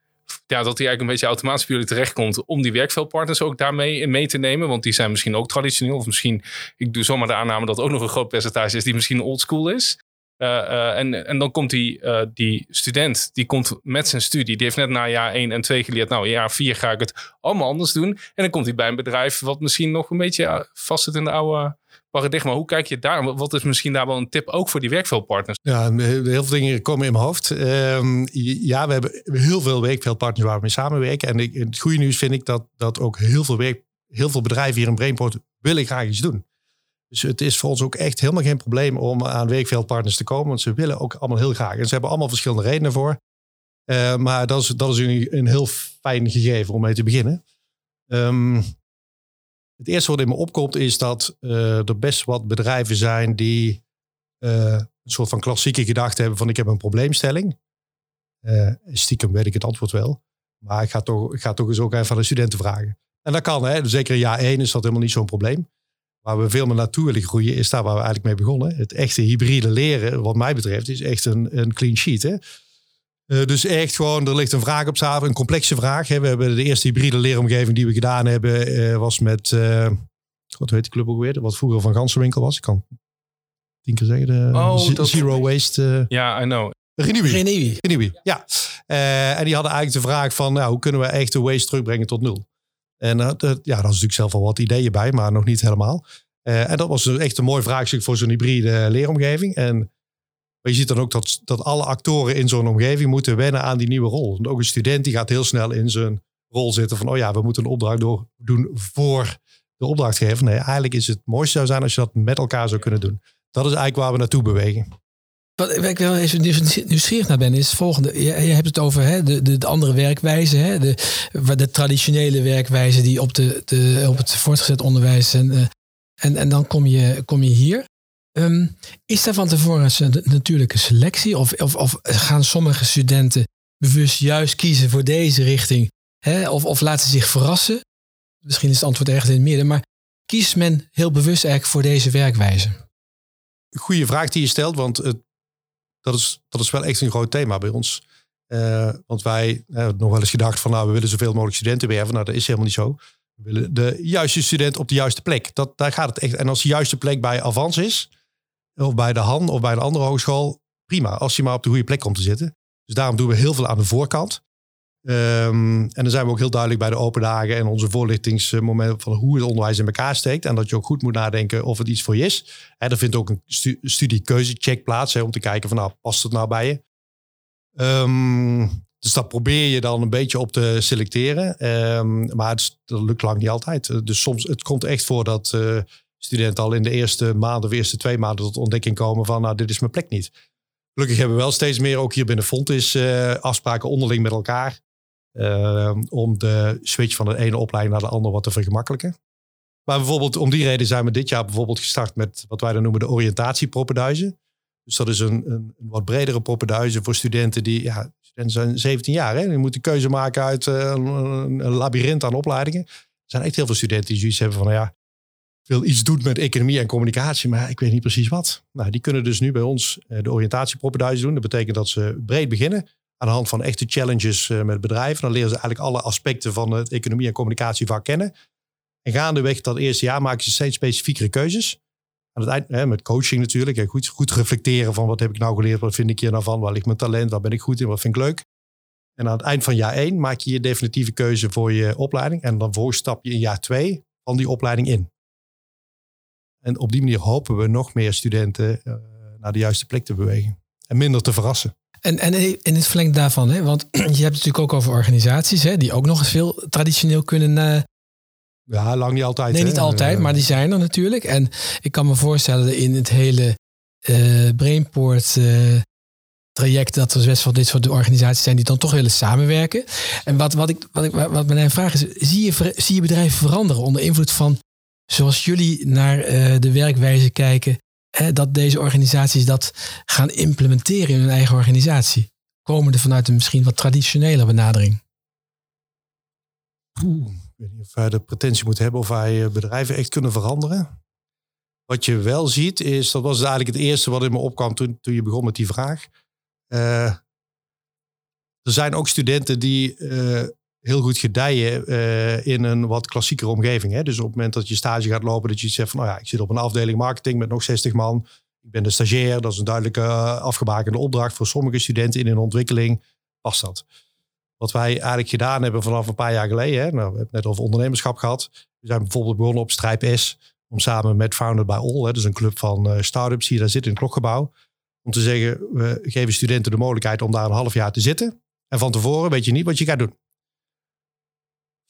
Ja, dat die eigenlijk een beetje automatisch bij jullie terechtkomt om die werkveldpartners ook daarmee mee te nemen. Want die zijn misschien ook traditioneel. Of misschien, ik doe zomaar de aanname dat ook nog een groot percentage is die misschien oldschool is. Uh, uh, en, en dan komt die, uh, die student, die komt met zijn studie. Die heeft net na jaar 1 en 2 geleerd. Nou, jaar 4 ga ik het allemaal anders doen. En dan komt hij bij een bedrijf wat misschien nog een beetje vast zit in de oude paradigma. Hoe kijk je daar? Wat is misschien daar wel een tip ook voor die werkveldpartners? Ja, heel veel dingen komen in mijn hoofd. Um, ja, we hebben heel veel werkveldpartners waar we mee samenwerken. En het goede nieuws vind ik dat, dat ook heel veel, werk, heel veel bedrijven hier in Brainport willen graag iets doen. Dus het is voor ons ook echt helemaal geen probleem om aan werkveldpartners te komen. Want ze willen ook allemaal heel graag. En ze hebben allemaal verschillende redenen voor. Uh, maar dat is, dat is een, een heel fijn gegeven om mee te beginnen. Um, het eerste wat in me opkomt is dat uh, er best wat bedrijven zijn die uh, een soort van klassieke gedachte hebben van ik heb een probleemstelling. Uh, stiekem weet ik het antwoord wel. Maar ik ga toch, ik ga toch eens ook even aan de studenten vragen. En dat kan, hè. zeker in jaar één is dat helemaal niet zo'n probleem. Waar we veel meer naartoe willen groeien, is daar waar we eigenlijk mee begonnen. Het echte hybride leren, wat mij betreft, is echt een, een clean sheet. Hè? Uh, dus echt gewoon, er ligt een vraag op tafel, een complexe vraag. Hè. We hebben de eerste hybride leeromgeving die we gedaan hebben, uh, was met, uh, wat heet de club ook weer? Wat vroeger van Gansenwinkel was. Ik kan tien keer zeggen, de oh, dat... Zero Waste. Ja, I know. Renewi. Renewi, ja. en die hadden eigenlijk de vraag van, nou, hoe kunnen we echt de waste terugbrengen tot nul? En ja, daar is natuurlijk zelf al wat ideeën bij, maar nog niet helemaal. en dat was echt een mooi vraagstuk voor zo'n hybride leeromgeving. En maar je ziet dan ook dat, dat alle actoren in zo'n omgeving moeten wennen aan die nieuwe rol. En ook een student die gaat heel snel in zijn rol zitten van, oh ja, we moeten een opdracht door, doen voor de opdrachtgever. Nee, eigenlijk is het mooiste zou zijn als je dat met elkaar zou kunnen doen. Dat is eigenlijk waar we naartoe bewegen. Wat ik wel even nieuwsgierig naar ben, is het volgende. Je, je hebt het over hè, de, de, de, andere werkwijze, hè, de, de traditionele werkwijze die op, de, de, op het voortgezet onderwijs en, eh, en, en dan kom je, kom je hier. Um, is er van tevoren een natuurlijke selectie? Of, of, of, gaan sommige studenten bewust juist kiezen voor deze richting? Hè? Of, of laten zich verrassen? Misschien is het antwoord ergens in het midden. Maar kiest men heel bewust eigenlijk voor deze werkwijze? Goede vraag die je stelt, want het dat is, dat is wel echt een groot thema bij ons. Uh, want wij hebben nog wel eens gedacht van nou, we willen zoveel mogelijk studenten werven. Nou, dat is helemaal niet zo. We willen de juiste student op de juiste plek. Dat, daar gaat het echt. En als de juiste plek bij Avans is, of bij de Han of bij een andere hogeschool, prima. Als je maar op de goede plek komt te zitten. Dus daarom doen we heel veel aan de voorkant. Um, en dan zijn we ook heel duidelijk bij de open dagen en onze voorlichtingsmomenten van hoe het onderwijs in elkaar steekt. En dat je ook goed moet nadenken of het iets voor je is. En er vindt ook een stu studiekeuzecheck plaats om te kijken van nou, past het nou bij je? Um, dus dat probeer je dan een beetje op te selecteren. Um, maar het, dat lukt lang niet altijd. Dus soms, het komt echt voor dat uh, studenten al in de eerste maanden of eerste twee maanden tot ontdekking komen van nou, dit is mijn plek niet. Gelukkig hebben we wel steeds meer, ook hier binnen Fontis, uh, afspraken onderling met elkaar. Uh, om de switch van de ene opleiding naar de andere wat te vergemakkelijken. Maar bijvoorbeeld om die reden zijn we dit jaar bijvoorbeeld gestart met wat wij dan noemen de oriëntatiepropenduizen. Dus dat is een, een, een, wat bredere propenduize voor studenten die, ja, studenten zijn 17 jaar. Hè? Die moeten keuze maken uit uh, een, een labyrint aan opleidingen. Er zijn echt heel veel studenten die zoiets hebben van, ja, ik wil iets doen met economie en communicatie, maar ik weet niet precies wat. Nou, die kunnen dus nu bij ons uh, de oriëntatiepropenduize doen. Dat betekent dat ze breed beginnen aan de hand van echte challenges uh, met bedrijven. Dan leren ze eigenlijk alle aspecten van het economie en communicatievak kennen. En gaandeweg dat eerste jaar maken ze steeds specifiekere keuzes. Aan het eind, hè, met coaching natuurlijk. goed, goed reflecteren van wat heb ik nou geleerd, wat vind ik hier nou van, waar ligt mijn talent, waar ben ik goed in, wat vind ik leuk. En aan het eind van jaar één maak je je definitieve keuze voor je opleiding. En dan voor stap je in jaar twee van die opleiding in. En op die manier hopen we nog meer studenten uh, naar de juiste plek te bewegen. En minder te verrassen. En, en in het verlengde daarvan, hè, want je hebt het natuurlijk ook over organisaties hè, die ook nog eens veel traditioneel kunnen uh, ja, lang niet altijd. Nee, niet altijd, maar die zijn er natuurlijk. En ik kan me voorstellen in het hele uh, Brainport traject dat er best wel dit soort organisaties zijn die dan toch willen samenwerken. En wat, wat, ik, wat, ik, wat mijn vraag is, zie je, zie je bedrijven veranderen onder invloed van zoals jullie naar uh, de werkwijze kijken, hè, dat deze organisaties dat gaan implementeren in hun eigen organisatie? Komen er vanuit een misschien wat traditionele benadering? Oeh weet niet of wij de pretentie moeten hebben of wij eh, bedrijven echt kunnen veranderen. Wat je wel ziet is, dat was eigenlijk het eerste wat in me opkwam toen, toen je begon met die vraag. Uh, er zijn ook studenten die heel goed gedijen uh, in een wat klassiekere omgeving. Hè? Dus op het moment dat je stage gaat lopen, dat je zegt van, nou ja, ik zit op een afdeling marketing met nog 60 man. Ik ben de stagiair, dat is een duidelijke afgebakende opdracht voor sommige studenten in een ontwikkeling. Past dat? Wat wij eigenlijk gedaan hebben vanaf een paar jaar geleden. Hè, nou, we hebben het net over ondernemerschap gehad. We zijn bijvoorbeeld begonnen op Strijp S. Om samen met Founded by All, hè, dus een club van uh, start-ups die daar zit in het klokgebouw. Om te zeggen, we geven studenten de mogelijkheid om daar een half jaar te zitten. En van tevoren weet je niet wat je gaat doen.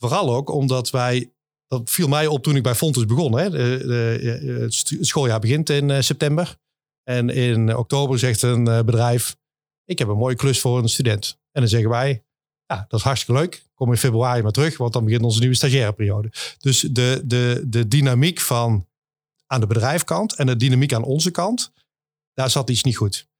Vooral ook omdat wij, dat viel mij op toen ik bij Fontes begon. Hè. De, de, het schooljaar begint in uh, september. En in oktober zegt een uh, bedrijf, ik heb een mooie klus voor een student. En dan zeggen wij, ja, dat is hartstikke leuk. Kom in februari maar terug, want dan begint onze nieuwe stagiaire periode. Dus de, de, de dynamiek van aan de bedrijfkant en de dynamiek aan onze kant, daar zat iets niet goed.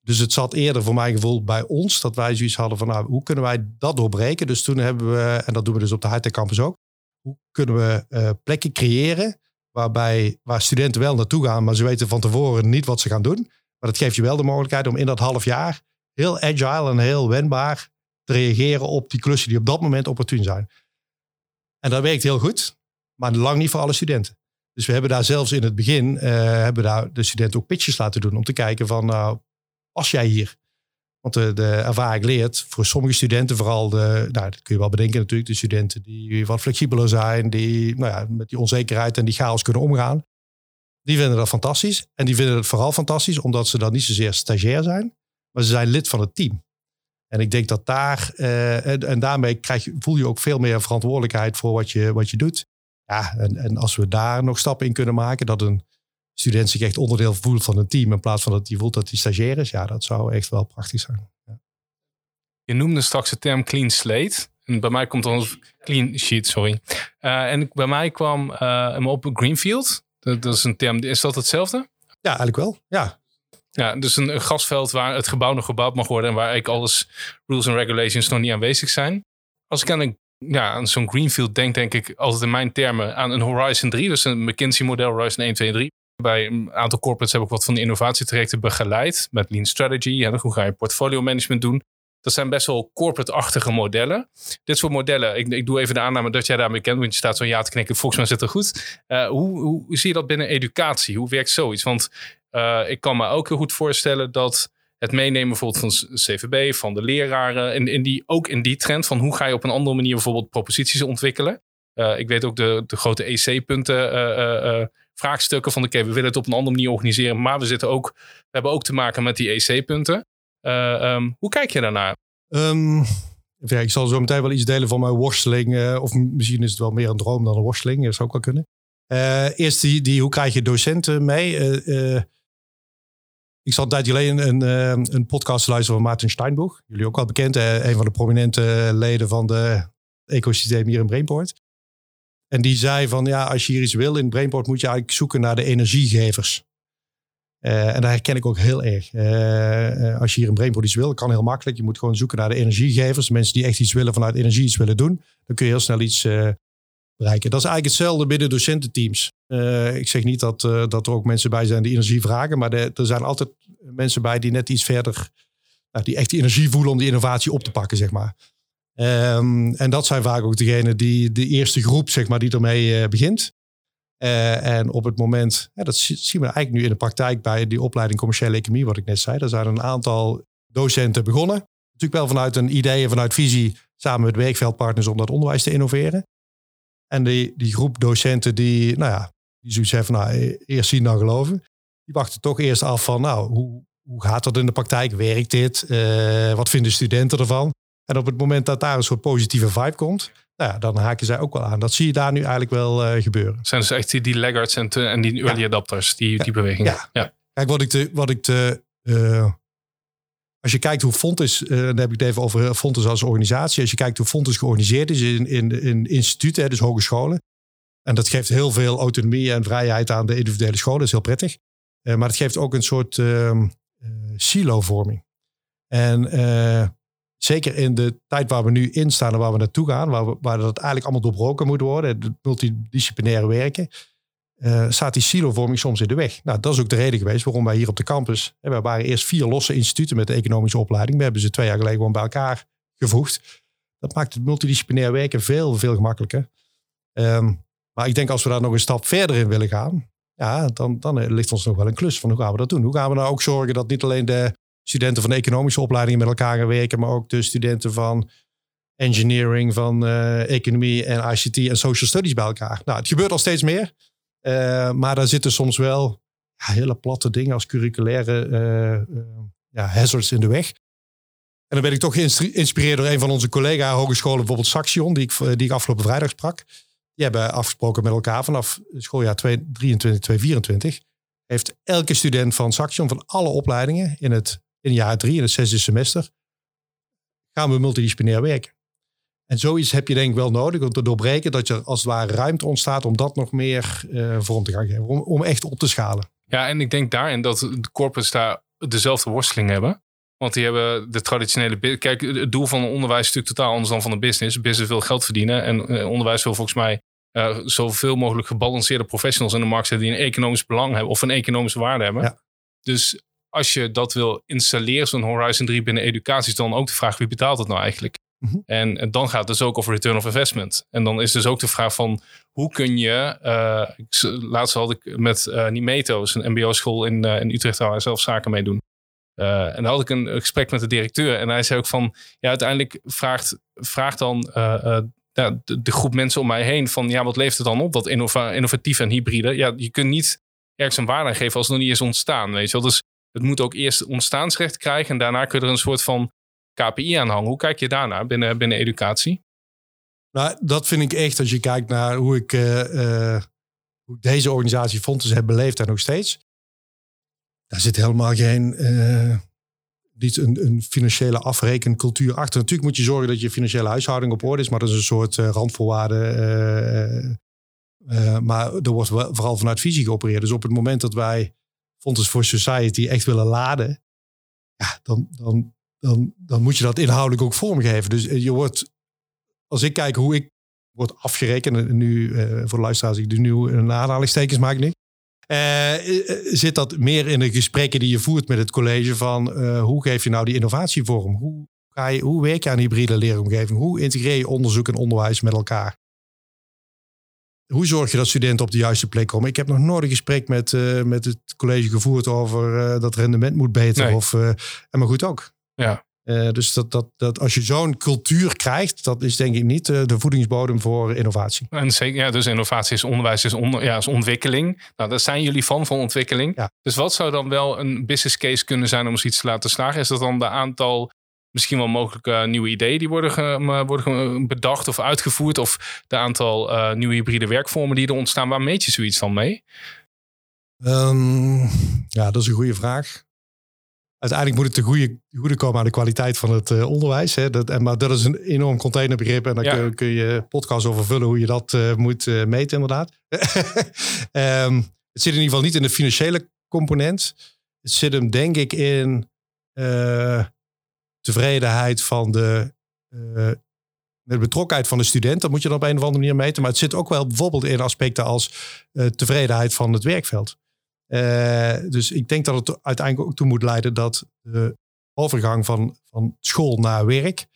Dus het zat eerder voor mijn gevoel bij ons dat wij zoiets hadden van nou, hoe kunnen wij dat doorbreken? Dus toen hebben we, en dat doen we dus op de Hightech Campus ook, hoe kunnen we uh, plekken creëren waarbij waar studenten wel naartoe gaan, maar ze weten van tevoren niet wat ze gaan doen. Maar dat geeft je wel de mogelijkheid om in dat half jaar heel agile en heel wendbaar te reageren op die klussen die op dat moment opportun zijn. En dat werkt heel goed, maar lang niet voor alle studenten. Dus we hebben daar zelfs in het begin uh, hebben daar de studenten ook pitches laten doen om te kijken van, nou, pas jij hier? Want de, de ervaring leert voor sommige studenten, vooral de, nou, dat kun je wel bedenken natuurlijk, de studenten die wat flexibeler zijn, die nou ja, met die onzekerheid en die chaos kunnen omgaan. Die vinden dat fantastisch. En die vinden het vooral fantastisch omdat ze dan niet zozeer stagiair zijn, maar ze zijn lid van het team. En ik denk dat daar, uh, en, en, daarmee krijg je, voel je ook veel meer verantwoordelijkheid voor wat je, wat je doet. Ja, en, en als we daar nog stappen in kunnen maken, dat een student zich echt onderdeel voelt van een team, in plaats van dat hij voelt dat hij stagiair is, ja, dat zou echt wel prachtig zijn. Ja. Je noemde straks de term clean slate. En bij mij komt dan clean sheet, sorry. Uh, en bij mij kwam uh, hem op Greenfield. Dat, dat, is een term. Is dat hetzelfde? Ja, eigenlijk wel. Ja, ja, dus een, gasveld waar het gebouw nog gebouwd mag worden en waar eigenlijk alles rules en regulations nog niet aanwezig zijn. Als ik aan, een, ja, aan zo'n greenfield denk, denk ik altijd in mijn termen aan een Horizon 3, dus een McKinsey model Horizon 1, 2 en 3. Bij een aantal corporates heb ik wat van die innovatietrajecten begeleid. Met Lean Strategy. En hoe ga je portfolio management doen? Dat zijn best wel corporate-achtige modellen. Dit soort modellen, ik, ik doe even de aanname dat jij daarmee kent, want je staat zo ja te knikken. Volgens mij zit het goed. Uh, hoe, hoe, zie je dat binnen educatie? Hoe werkt zoiets? Want uh, ik kan me ook heel goed voorstellen dat het meenemen bijvoorbeeld van CVB, van de leraren, in, in die, ook in die trend van hoe ga je op een andere manier bijvoorbeeld proposities ontwikkelen. Uh, ik weet ook de, de grote EC-punten vraagstukken van oké, okay, we willen het op een andere manier organiseren, maar we, zitten ook, we hebben ook te maken met die EC-punten. Uh, um, hoe kijk je daarnaar? Um, ja, ik zal zo meteen wel iets delen van mijn worsteling. Uh, of misschien is het wel meer een droom dan een worsteling. Dat zou ook wel kunnen. Eerst die, die, hoe krijg je docenten mee? ik zat een tijdje geleden een, een, een podcast luisteren van Maarten Steinboeg. Jullie ook wel bekend. een van de prominente leden van de ecosysteem hier in Brainport. En die zei van ja, als je hier iets wil in Brainport moet je eigenlijk zoeken naar de energiegevers. Uh, en daar herken ik ook heel erg. Uh, als je hier een Brainport iets wil, kan heel makkelijk. Je moet gewoon zoeken naar de energiegevers. Mensen die echt iets willen vanuit energie iets willen doen. Dan kun je heel snel iets bereiken. Dat is eigenlijk hetzelfde binnen docententeams. ik zeg niet dat, dat er ook mensen bij zijn die energie vragen. Maar er zijn altijd mensen bij die net iets verder... Nou, die echt die energie voelen om die innovatie op te pakken, zeg maar. Um, en dat zijn vaak ook degenen die de eerste groep, zeg maar, die ermee begint. Uh, en op het moment, dat zien we eigenlijk nu in de praktijk bij die opleiding commerciële economie, wat ik net zei. Daar zijn een aantal docenten begonnen. Natuurlijk wel vanuit een idee en vanuit visie samen met werkveldpartners om dat onderwijs te innoveren. En die, die groep docenten die, nou ja, die zoiets hebben nou, e-, eerst zien dan geloven. Die wachten toch eerst af van, nou, hoe, hoe gaat dat in de praktijk? Werkt dit? Uh, wat vinden studenten ervan? En op het moment dat daar een soort positieve vibe komt, nou ja, dan haken zij ook wel aan. Dat zie je daar nu eigenlijk wel uh, gebeuren. Zijn dus echt die, die laggards en, te, en die early adapters, die, ja. die beweging. Ja. ja. Kijk, wat ik de, wat ik de uh, als je kijkt hoe Fontes, uh, dan heb ik het even over Fontes als organisatie. Als je kijkt hoe Fontes georganiseerd is in, in, in instituten, dus hogescholen. En dat geeft heel veel autonomie en vrijheid aan de individuele scholen. Dat is heel prettig. Maar het geeft ook een soort uh, silo-vorming. En zeker in de tijd waar we nu in staan en waar we naartoe gaan, waar, waar dat eigenlijk allemaal doorbroken moet worden, het multidisciplinaire werken, uh, staat die silovorming soms in de weg. Nou, dat is ook de reden geweest waarom wij hier op de campus, hè, we waren eerst vier losse instituten met de economische opleiding, we hebben ze twee jaar geleden gewoon bij elkaar gevoegd. Dat maakt het multidisciplinair werken veel, veel gemakkelijker. Um, maar ik denk als we daar nog een stap verder in willen gaan, ja, dan, dan ligt ons nog wel een klus van hoe gaan we dat doen? Hoe gaan we nou ook zorgen dat niet alleen de studenten van economische opleidingen met elkaar gaan werken, maar ook de studenten van engineering, van uh, economie en ICT en social studies bij elkaar. Nou, het gebeurt al steeds meer, uh, maar daar zitten soms wel ja, hele platte dingen als curriculaire uh, ja, hazards in de weg. En dan ben ik toch geïnspireerd door een van onze collega hogescholen, bijvoorbeeld Saxion, die ik, die ik afgelopen vrijdag sprak. Die hebben afgesproken met elkaar vanaf schooljaar 2023, 2024 heeft elke student van Saxion van alle opleidingen in het in jaar drie, in het zesde semester, gaan we multidisciplinair werken. En zoiets heb je denk ik wel nodig om te doorbreken dat er als het ware ruimte ontstaat om dat nog meer uh, vorm te gaan geven, om, om echt op te schalen. Ja, en ik denk daarin dat de corporates daar dezelfde worsteling hebben. Want die hebben de traditionele. Kijk, het doel van onderwijs is natuurlijk totaal anders dan van een business. Business wil geld verdienen. En uh, onderwijs wil volgens mij uh, zoveel mogelijk gebalanceerde professionals in de markt zetten die een economisch belang hebben of een economische waarde hebben. Ja. Dus als je dat wil installeren, zo'n Horizon 3 binnen educatie, is dan ook de vraag wie betaalt het nou eigenlijk? Mm -hmm. en, en, dan gaat het dus ook over return of investment. En dan is dus ook de vraag van hoe kun je, uh, laatst had ik met uh, Nimeto's, een mbo-school in, uh, in Utrecht, waar zelf zaken mee doen. en dan had ik een gesprek met de directeur en hij zei ook van, ja uiteindelijk vraagt, vraagt dan de, de, groep mensen om mij heen van, ja wat levert het dan op, dat innova innovatief en hybride? Ja, je kunt niet ergens een waarde geven als het nog niet is ontstaan, weet je wel. Dus het moet ook eerst ontstaansrecht krijgen en daarna kun je er een soort van KPI aan hangen. Hoe kijk je daarnaar binnen, binnen educatie? Nou, dat vind ik echt als je kijkt naar hoe ik, uh, uh, hoe deze organisatie Fontes heb beleefd en nog steeds. Daar zit helemaal geen uh, niet een, een, financiële afrekencultuur achter. Natuurlijk moet je zorgen dat je financiële huishouding op orde is, maar dat is een soort randvoorwaarde. maar er wordt vooral vanuit visie geopereerd. Dus op het moment dat wij Fontes for Society echt willen laden, ja, dan, dan, dan, dan moet je dat inhoudelijk ook vormgeven. Dus je wordt, als ik kijk hoe ik word afgerekend, en nu uh, voor de luisteraars, ik doe nu een aanhalingstekens maak ik niet. Eh, zit dat meer in de gesprekken die je voert met het college van eh, hoe geef je nou die innovatie vorm? Hoe, ga je, hoe werk je aan hybride leeromgeving? Hoe integreer je onderzoek en onderwijs met elkaar? Hoe zorg je dat studenten op de juiste plek komen? Ik heb nog nooit een gesprek met, uh, met het college gevoerd over dat rendement moet beter. Nee. Of, en maar goed ook. Ja. Dus dat, dat, dat als je zo'n cultuur krijgt, dat is denk ik niet de voedingsbodem voor innovatie. En zeker, ja, dus innovatie is onderwijs, is, on, ja, is ontwikkeling. Nou, daar zijn jullie van, van ontwikkeling. Ja. Dus wat zou dan wel een business case kunnen zijn om zoiets te laten slagen? Is dat dan de aantal, misschien wel mogelijke nieuwe ideeën die worden, ge, worden bedacht of uitgevoerd? Of de aantal uh, nieuwe hybride werkvormen die er ontstaan? Waar meet je zoiets dan mee? Um, ja, dat is een goede vraag uiteindelijk moet het te goede, goede komen aan de kwaliteit van het uh, onderwijs. Hè. Dat, en, maar dat is een enorm containerbegrip. En daar ja. kun, kun, je podcast over vullen hoe je dat uh, moet meten, inderdaad. um, het zit in ieder geval niet in de financiële component. Het zit hem, denk ik, in tevredenheid van de. de betrokkenheid van de student, dat moet je dan op een of andere manier meten. Maar het zit ook wel bijvoorbeeld in aspecten als tevredenheid van het werkveld. Uh, dus ik denk dat het uiteindelijk ook toe moet leiden dat de overgang van, van school naar werk,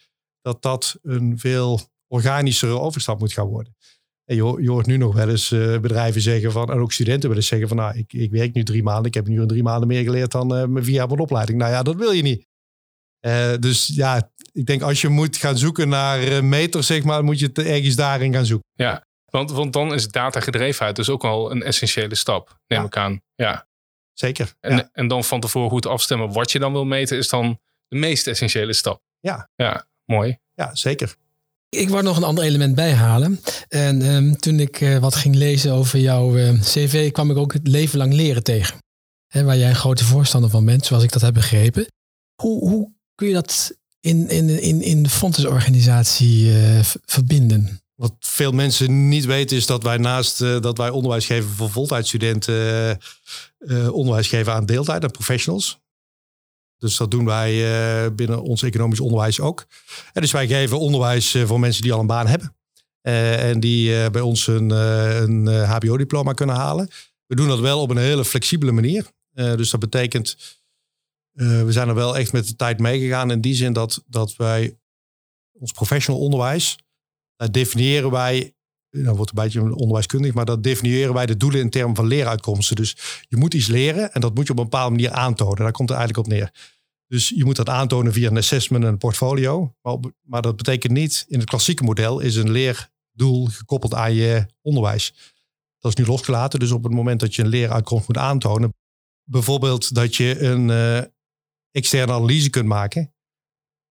dat dat een veel organischere overstap moet gaan worden. En je, hoort nu nog wel eens uh, bedrijven zeggen van, en ook studenten willen zeggen van, nou, ik, ik werk nu drie maanden, ik heb nu in drie maanden meer geleerd dan uh, mijn jaar van opleiding. Nou ja, dat wil je niet. Dus ja, ik denk als je moet gaan zoeken naar meters, zeg maar, moet je het ergens daarin gaan zoeken. Ja, want, want dan is datagedrevenheid dus ook wel een essentiële stap, neem Ja. ik aan. Ja. Zeker. En, ja. en dan van tevoren goed afstemmen wat je dan wil meten, is dan de meest essentiële stap. Ja. Ja, mooi. ja, zeker. Ik wou nog een ander element bijhalen. En ehm, toen ik eh, wat ging lezen over jouw eh, cv, kwam ik ook het leven lang leren tegen. Hè, waar jij een grote voorstander van bent, zoals ik dat heb begrepen. Hoe, hoe kun je dat in, in, in, in de Fontes-organisatie eh, v- verbinden? Wat veel mensen niet weten is dat wij naast eh, dat wij onderwijs geven voor voltijdstudenten, eh, eh, onderwijs geven aan deeltijd en professionals. Dus dat doen wij eh, binnen ons economisch onderwijs ook. Dus wij geven onderwijs eh, voor mensen die al een baan hebben. Eh, en die eh, bij ons een, eh, een eh, HBO-diploma kunnen halen. We doen dat wel op een hele flexibele manier. Eh, dus dat betekent, eh, we zijn er wel echt met de tijd meegegaan. In die zin dat, dat wij ons professional onderwijs, daar definiëren wij, dan wordt het een beetje onderwijskundig, maar dat definiëren wij de doelen in termen van leeruitkomsten. Dus je moet iets leren en dat moet je op een bepaalde manier aantonen. Daar komt het eigenlijk op neer. Dus je moet dat aantonen via een assessment en een portfolio. Maar, maar dat betekent niet, in het klassieke model is een leerdoel gekoppeld aan je onderwijs. Dat is nu losgelaten. Dus op het moment dat je een leeruitkomst moet aantonen, bijvoorbeeld dat je een eh, externe analyse kunt maken,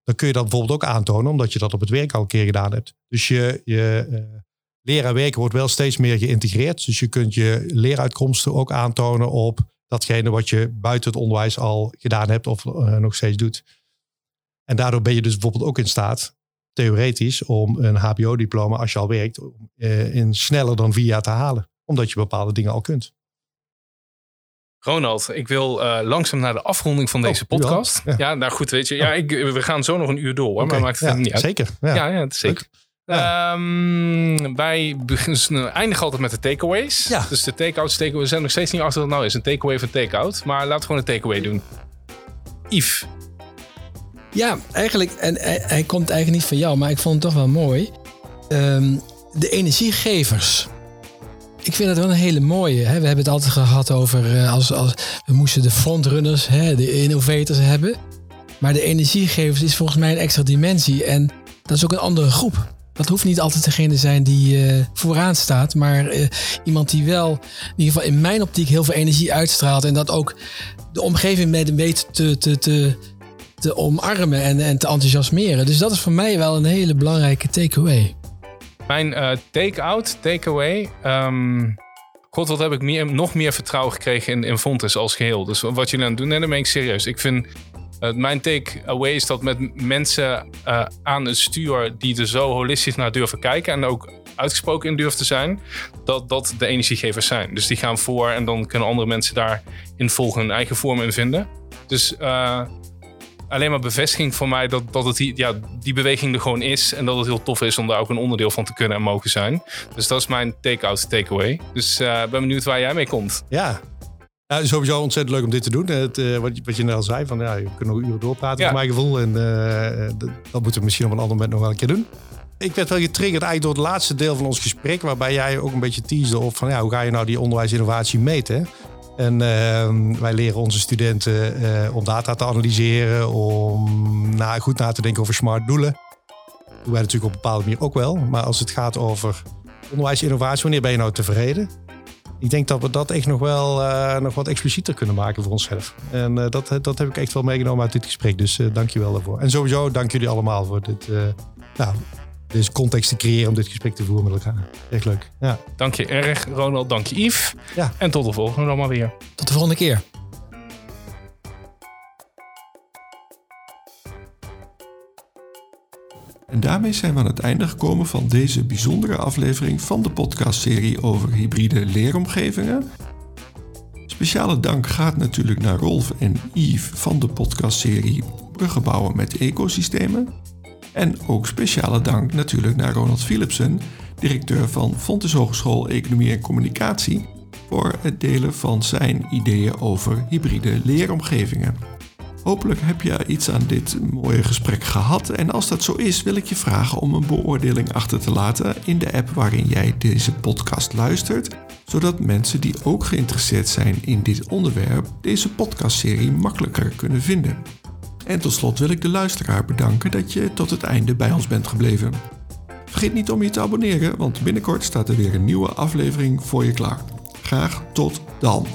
dan kun je dat bijvoorbeeld ook aantonen, omdat je dat op het werk al een keer gedaan hebt. Dus je, je eh, leren werken wordt wel steeds meer geïntegreerd. Dus je kunt je leeruitkomsten ook aantonen op datgene wat je buiten het onderwijs al gedaan hebt of eh, nog steeds doet. En daardoor ben je dus bijvoorbeeld ook in staat, theoretisch, om een HBO-diploma, als je al werkt, eh, in sneller dan vier jaar te halen. Omdat je bepaalde dingen al kunt. Ronald, ik wil eh, langzaam naar de afronding van deze al? podcast. Ja. Ja. nou goed, weet je. Ja, ik, we gaan zo nog een uur door, hoor, maar maakt het ja, niet uit. Zeker. Ja. Ja, zeker. Ehm, wij beginnen, eindigen altijd met de takeaways. Ja. Dus de take-outs, take we zijn nog steeds niet achter wat het nou is. Een takeaway of een take-out. Maar laten we gewoon een takeaway doen. Yves. Ja, eigenlijk, en hij, hij komt eigenlijk niet van jou, maar ik vond het toch wel mooi. Ehm, de energiegevers. Ik vind dat wel een hele mooie. Hè? We hebben het altijd gehad over eh, als, als we moesten de frontrunners, hè, de innovators hebben. Maar de energiegevers is volgens mij een extra dimensie. En dat is ook een andere groep. Dat hoeft niet altijd degene te zijn die eh, vooraan staat. Maar eh, iemand die wel, in ieder geval in mijn optiek, heel veel energie uitstraalt. En dat ook de omgeving mee weet te, te, te, te omarmen en, en te enthousiasmeren. Dus dat is voor mij wel een hele belangrijke takeaway. Mijn eh, take-out, takeaway. ehm God, wat heb ik meer, nog meer vertrouwen gekregen in, in Fontes als geheel. Dus wat jullie aan het doen, nee, dat meen ik serieus. Ik vind, eh, mijn take-away is dat met mensen eh, aan het stuur... die er zo holistisch naar durven kijken... en ook uitgesproken in durven te zijn... dat dat de energiegevers zijn. Dus die gaan voor en dan kunnen andere mensen daarin volgen... hun eigen vorm in vinden. Dus... eh, alleen maar bevestiging voor mij dat, dat het die, ja, die beweging er gewoon is. En dat het heel tof is om daar ook een onderdeel van te kunnen en mogen zijn. Dus dat is mijn take-out, takeaway. Dus eh, ben benieuwd waar jij mee komt. Ja, Ja, sowieso ontzettend leuk om dit te doen. Het, uh, wat, je, wat je net al zei, van, ja, je kunt nog uren doorpraten, Ja. voor mijn gevoel. En uh, dat, dat moeten we misschien op een ander moment nog wel een keer doen. Ik werd wel getriggerd eigenlijk door het laatste deel van ons gesprek... waarbij jij ook een beetje teasde op van... Ja, hoe ga je nou die onderwijsinnovatie meten? En uh, wij leren onze studenten uh, om data te analyseren... om goed na te denken over smart doelen. Dat doen wij natuurlijk op een bepaalde manier ook wel. Maar als het gaat over onderwijsinnovatie, wanneer ben je nou tevreden? Ik denk dat we dat echt nog wel uh, nog wat explicieter kunnen maken voor onszelf. En uh, dat, dat heb ik echt wel meegenomen uit dit gesprek. Dus dank je wel daarvoor. En sowieso dank jullie allemaal voor dit, nou, deze context te creëren om dit gesprek te voeren met elkaar. Echt leuk. Ja. Dank je erg, Ronald. Dank je, Yves. Ja. En tot de volgende dan maar weer. Tot de volgende keer. En daarmee zijn we aan het einde gekomen van deze bijzondere aflevering van de podcastserie over hybride leeromgevingen. Speciale dank gaat natuurlijk naar Rolf en Yves van de podcastserie Bruggen bouwen met ecosystemen. En ook speciale dank natuurlijk naar Ronald Philipsen, directeur van Fontes Hogeschool Economie en Communicatie, voor het delen van zijn ideeën over hybride leeromgevingen. Hopelijk heb je iets aan dit mooie gesprek gehad. En als dat zo is, wil ik je vragen om een beoordeling achter te laten in de app waarin jij deze podcast luistert, zodat mensen die ook geïnteresseerd zijn in dit onderwerp deze podcastserie makkelijker kunnen vinden. En tot slot wil ik de luisteraar bedanken dat je tot het einde bij ons bent gebleven. Vergeet niet om je te abonneren, want binnenkort staat er weer een nieuwe aflevering voor je klaar. Graag tot dan.